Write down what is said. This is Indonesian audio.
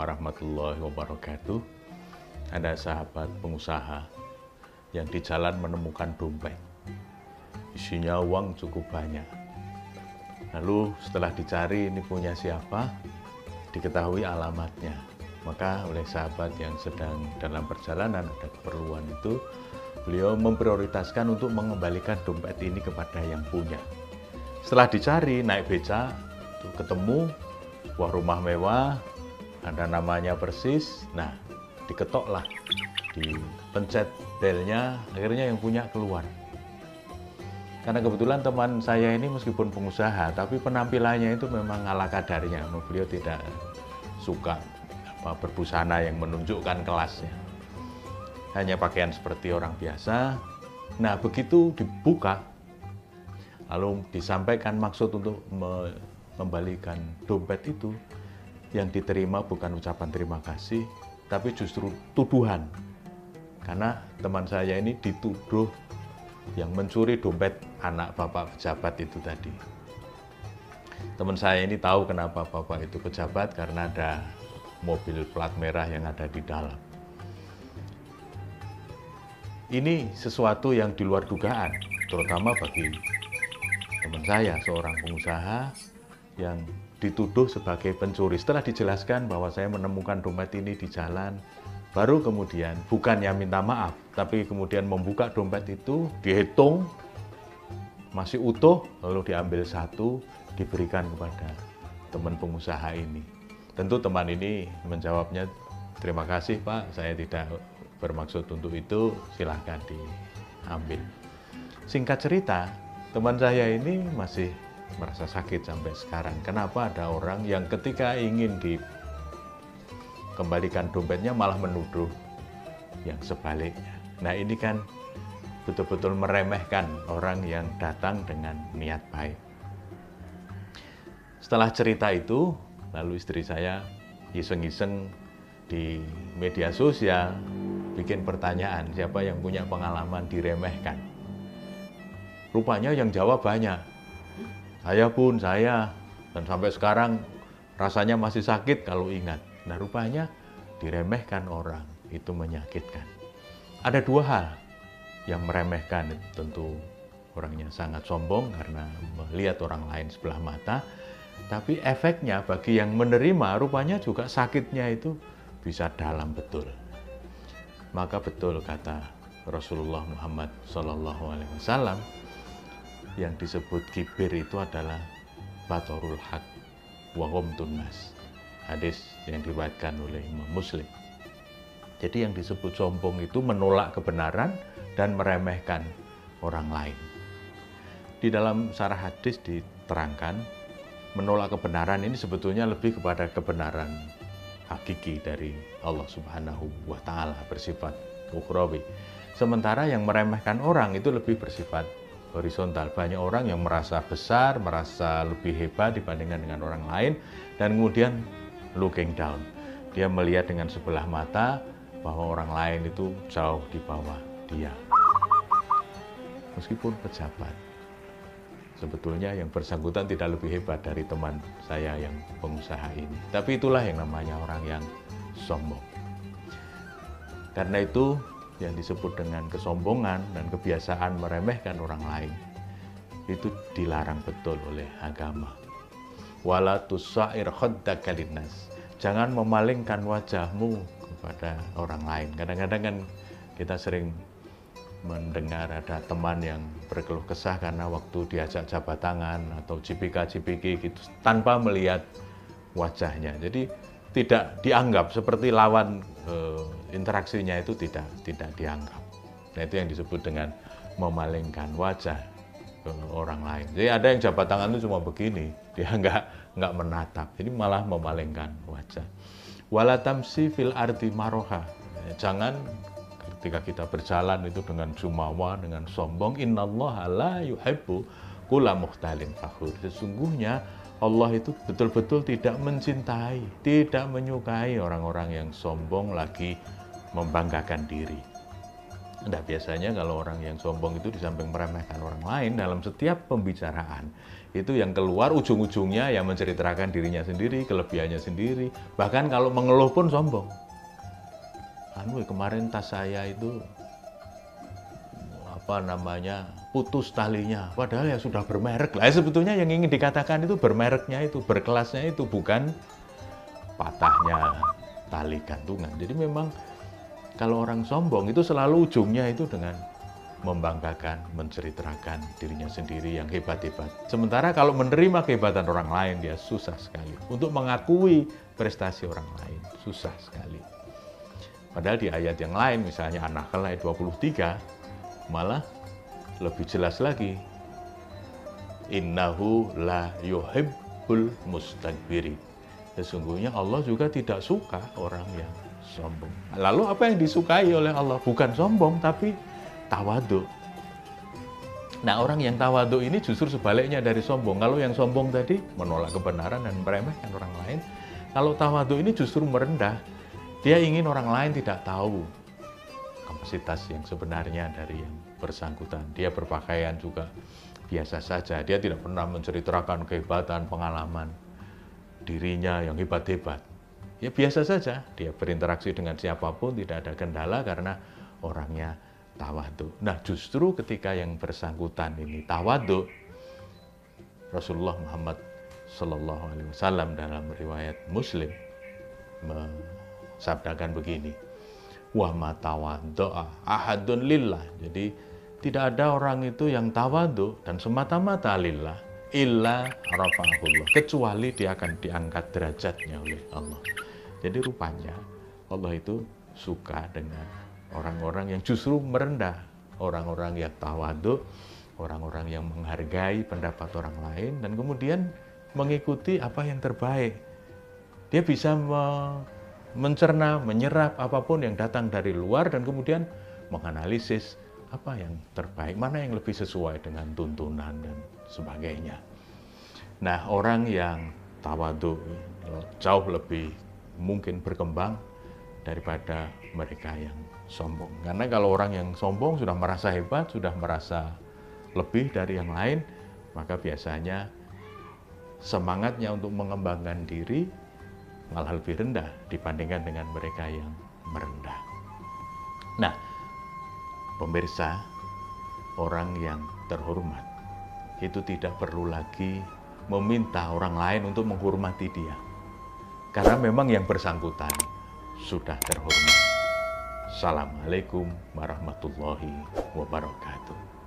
warahmatullahi wabarakatuh. Ada sahabat pengusaha yang di jalan menemukan dompet. Isinya uang cukup banyak. Lalu setelah dicari ini punya siapa, diketahui alamatnya. Maka oleh sahabat yang sedang dalam perjalanan ada keperluan itu, beliau memprioritaskan untuk mengembalikan dompet ini kepada yang punya. Setelah dicari, naik beca, ketemu sebuah rumah mewah, ada namanya persis, nah diketoklah, dipencet belnya, akhirnya yang punya keluar. Karena kebetulan teman saya ini meskipun pengusaha, tapi penampilannya itu memang ala kadarnya. Beliau tidak suka apa, berbusana yang menunjukkan kelasnya. Hanya pakaian seperti orang biasa. Nah, begitu dibuka, lalu disampaikan maksud untuk membalikan dompet itu yang diterima bukan ucapan terima kasih tapi justru tuduhan. Karena teman saya ini dituduh yang mencuri dompet anak bapak pejabat itu tadi. Teman saya ini tahu kenapa bapak itu pejabat karena ada mobil plat merah yang ada di dalam. Ini sesuatu yang di luar dugaan terutama bagi teman saya seorang pengusaha yang dituduh sebagai pencuri. Setelah dijelaskan bahwa saya menemukan dompet ini di jalan, baru kemudian bukannya minta maaf, tapi kemudian membuka dompet itu, dihitung, masih utuh, lalu diambil satu, diberikan kepada teman pengusaha ini. Tentu teman ini menjawabnya, terima kasih Pak, saya tidak bermaksud untuk itu, silahkan diambil. Singkat cerita, teman saya ini masih merasa sakit sampai sekarang. Kenapa ada orang yang ketika ingin dikembalikan dompetnya malah menuduh yang sebaliknya. Nah ini kan betul-betul meremehkan orang yang datang dengan niat baik. Setelah cerita itu, lalu istri saya iseng-iseng di media sosial bikin pertanyaan siapa yang punya pengalaman diremehkan. Rupanya yang jawab banyak. Saya pun saya dan sampai sekarang rasanya masih sakit kalau ingat. Nah rupanya diremehkan orang itu menyakitkan. Ada dua hal yang meremehkan tentu orangnya sangat sombong karena melihat orang lain sebelah mata. Tapi efeknya bagi yang menerima rupanya juga sakitnya itu bisa dalam betul. Maka betul kata Rasulullah Muhammad SAW yang disebut kibir itu adalah batorul haq wahum tunnas. Hadis yang diriwayatkan oleh Imam Muslim. Jadi yang disebut sombong itu menolak kebenaran dan meremehkan orang lain. Di dalam sarah hadis diterangkan menolak kebenaran ini sebetulnya lebih kepada kebenaran hakiki dari Allah Subhanahu wa taala bersifat ukhrawi. Sementara yang meremehkan orang itu lebih bersifat horizontal. Banyak orang yang merasa besar, merasa lebih hebat dibandingkan dengan orang lain, dan kemudian looking down. Dia melihat dengan sebelah mata bahwa orang lain itu jauh di bawah dia. Meskipun pejabat, sebetulnya yang bersangkutan tidak lebih hebat dari teman saya yang pengusaha ini. Tapi itulah yang namanya orang yang sombong. Karena itu yang disebut dengan kesombongan dan kebiasaan meremehkan orang lain itu dilarang betul oleh agama. Wala tusair kalinas. Jangan memalingkan wajahmu kepada orang lain. Kadang-kadang kan kita sering mendengar ada teman yang berkeluh kesah karena waktu diajak jabat tangan atau CPK-CPK gitu tanpa melihat wajahnya. Jadi tidak dianggap seperti lawan e, interaksinya itu tidak tidak dianggap. Nah itu yang disebut dengan memalingkan wajah ke orang lain. Jadi ada yang jabat tangan itu cuma begini, dia nggak nggak menatap, jadi malah memalingkan wajah. Walatamsi fil arti maroha. Jangan ketika kita berjalan itu dengan jumawa, dengan sombong. Innallaha la yuhibbu kula muhtalin fakhur. Sesungguhnya Allah itu betul-betul tidak mencintai, tidak menyukai orang-orang yang sombong lagi membanggakan diri. Nah, biasanya kalau orang yang sombong itu di samping meremehkan orang lain dalam setiap pembicaraan, itu yang keluar ujung-ujungnya yang menceritakan dirinya sendiri, kelebihannya sendiri. Bahkan kalau mengeluh pun sombong. Anu kemarin tas saya itu apa namanya putus talinya padahal ya sudah bermerek lah sebetulnya yang ingin dikatakan itu bermereknya itu berkelasnya itu bukan patahnya tali gantungan jadi memang kalau orang sombong itu selalu ujungnya itu dengan membanggakan, menceritakan dirinya sendiri yang hebat-hebat. Sementara kalau menerima kehebatan orang lain, dia susah sekali. Untuk mengakui prestasi orang lain, susah sekali. Padahal di ayat yang lain, misalnya An-Nahl ayat 23, malah lebih jelas lagi. Innahu la yuhibbul mustakbiri. Sesungguhnya Allah juga tidak suka orang yang sombong. Lalu apa yang disukai oleh Allah? Bukan sombong, tapi tawadu. Nah orang yang tawadu ini justru sebaliknya dari sombong. Kalau yang sombong tadi menolak kebenaran dan meremehkan orang lain. Kalau tawadu ini justru merendah. Dia ingin orang lain tidak tahu kapasitas yang sebenarnya dari yang bersangkutan. Dia berpakaian juga biasa saja. Dia tidak pernah menceritakan kehebatan, pengalaman dirinya yang hebat-hebat ya biasa saja. Dia berinteraksi dengan siapa pun, tidak ada kendala karena orangnya tawadu. Nah justru ketika yang bersangkutan ini tawadu, Rasulullah Muhammad Sallallahu Alaihi Wasallam dalam riwayat Muslim mensabdakan begini, wa doa ahadun lillah. Jadi tidak ada orang itu yang tawadu dan semata-mata lillah illa rafa'ahullah kecuali dia akan diangkat derajatnya oleh Allah. Jadi rupanya Allah itu suka dengan orang-orang yang justru merendah, orang-orang yang tawadu, orang-orang yang menghargai pendapat orang lain dan kemudian mengikuti apa yang terbaik. Dia bisa mencerna, menyerap apa pun yang datang dari luar dan kemudian menganalisis apa yang terbaik, mana yang lebih sesuai dengan tuntunan dan sebagainya. Nah, orang yang tawadu jauh lebih mungkin berkembang daripada mereka yang sombong. Karena kalau orang yang sombong sudah merasa hebat, sudah merasa lebih dari yang lain, maka biasanya semangatnya untuk mengembangkan diri malah lebih rendah dibandingkan dengan mereka yang merendah. Nah, pemirsa, orang yang terhormat itu tidak perlu lagi meminta orang lain untuk menghormati dia karena memang yang bersangkutan sudah terhormat. Assalamualaikum warahmatullahi wabarakatuh.